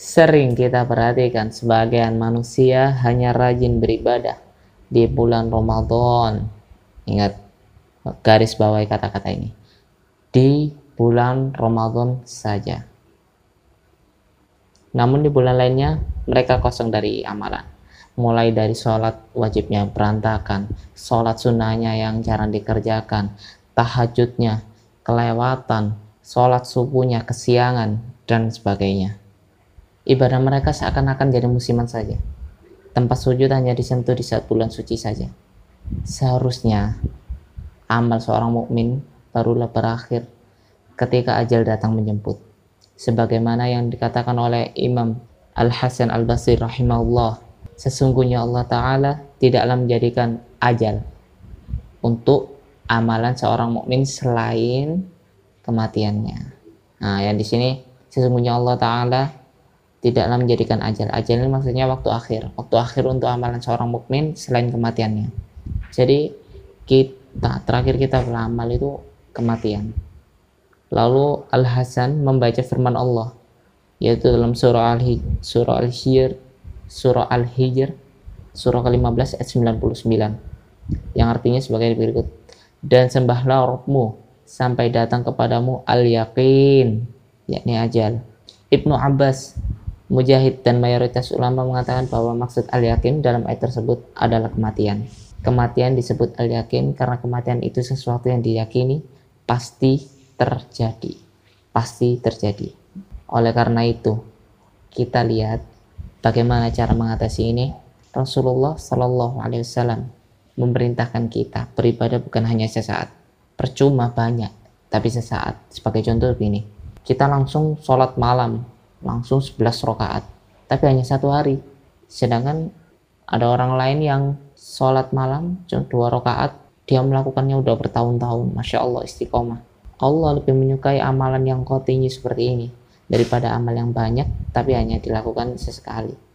Sering kita perhatikan sebagian manusia hanya rajin beribadah di bulan Ramadan. Ingat, garis bawahi kata-kata ini. Di bulan Ramadan saja. Namun di bulan lainnya mereka kosong dari amalan. Mulai dari sholat wajibnya berantakan, sholat sunnahnya yang jarang dikerjakan, tahajudnya kelewatan, sholat subuhnya kesiangan, dan sebagainya. Ibadah mereka seakan-akan jadi musiman saja. Tempat sujud hanya disentuh di saat bulan suci saja. Seharusnya amal seorang mukmin barulah berakhir ketika ajal datang menjemput. Sebagaimana yang dikatakan oleh Imam Al-Hasan Al-Basri rahimahullah, sesungguhnya Allah Ta'ala tidaklah menjadikan ajal untuk amalan seorang mukmin selain kematiannya. Nah, yang di sini sesungguhnya Allah Ta'ala tidaklah menjadikan ajal. Ajal ini maksudnya waktu akhir. Waktu akhir untuk amalan seorang mukmin selain kematiannya. Jadi kita terakhir kita beramal itu kematian. Lalu Al Hasan membaca firman Allah yaitu dalam surah Al surah Al Hijr surah Al Hijr surah ke-15 ayat 99 yang artinya sebagai berikut dan sembahlah Rabbmu sampai datang kepadamu al yakin yakni ajal Ibnu Abbas Mujahid dan mayoritas ulama mengatakan bahwa maksud al yakin dalam ayat tersebut adalah kematian kematian disebut al yakin karena kematian itu sesuatu yang diyakini pasti terjadi. Pasti terjadi. Oleh karena itu, kita lihat bagaimana cara mengatasi ini. Rasulullah Shallallahu Alaihi Wasallam memerintahkan kita beribadah bukan hanya sesaat, percuma banyak, tapi sesaat. Sebagai contoh begini, kita langsung sholat malam, langsung 11 rakaat, tapi hanya satu hari. Sedangkan ada orang lain yang sholat malam dua rakaat, dia melakukannya udah bertahun-tahun, masya Allah istiqomah. Allah lebih menyukai amalan yang tinggi seperti ini daripada amal yang banyak tapi hanya dilakukan sesekali.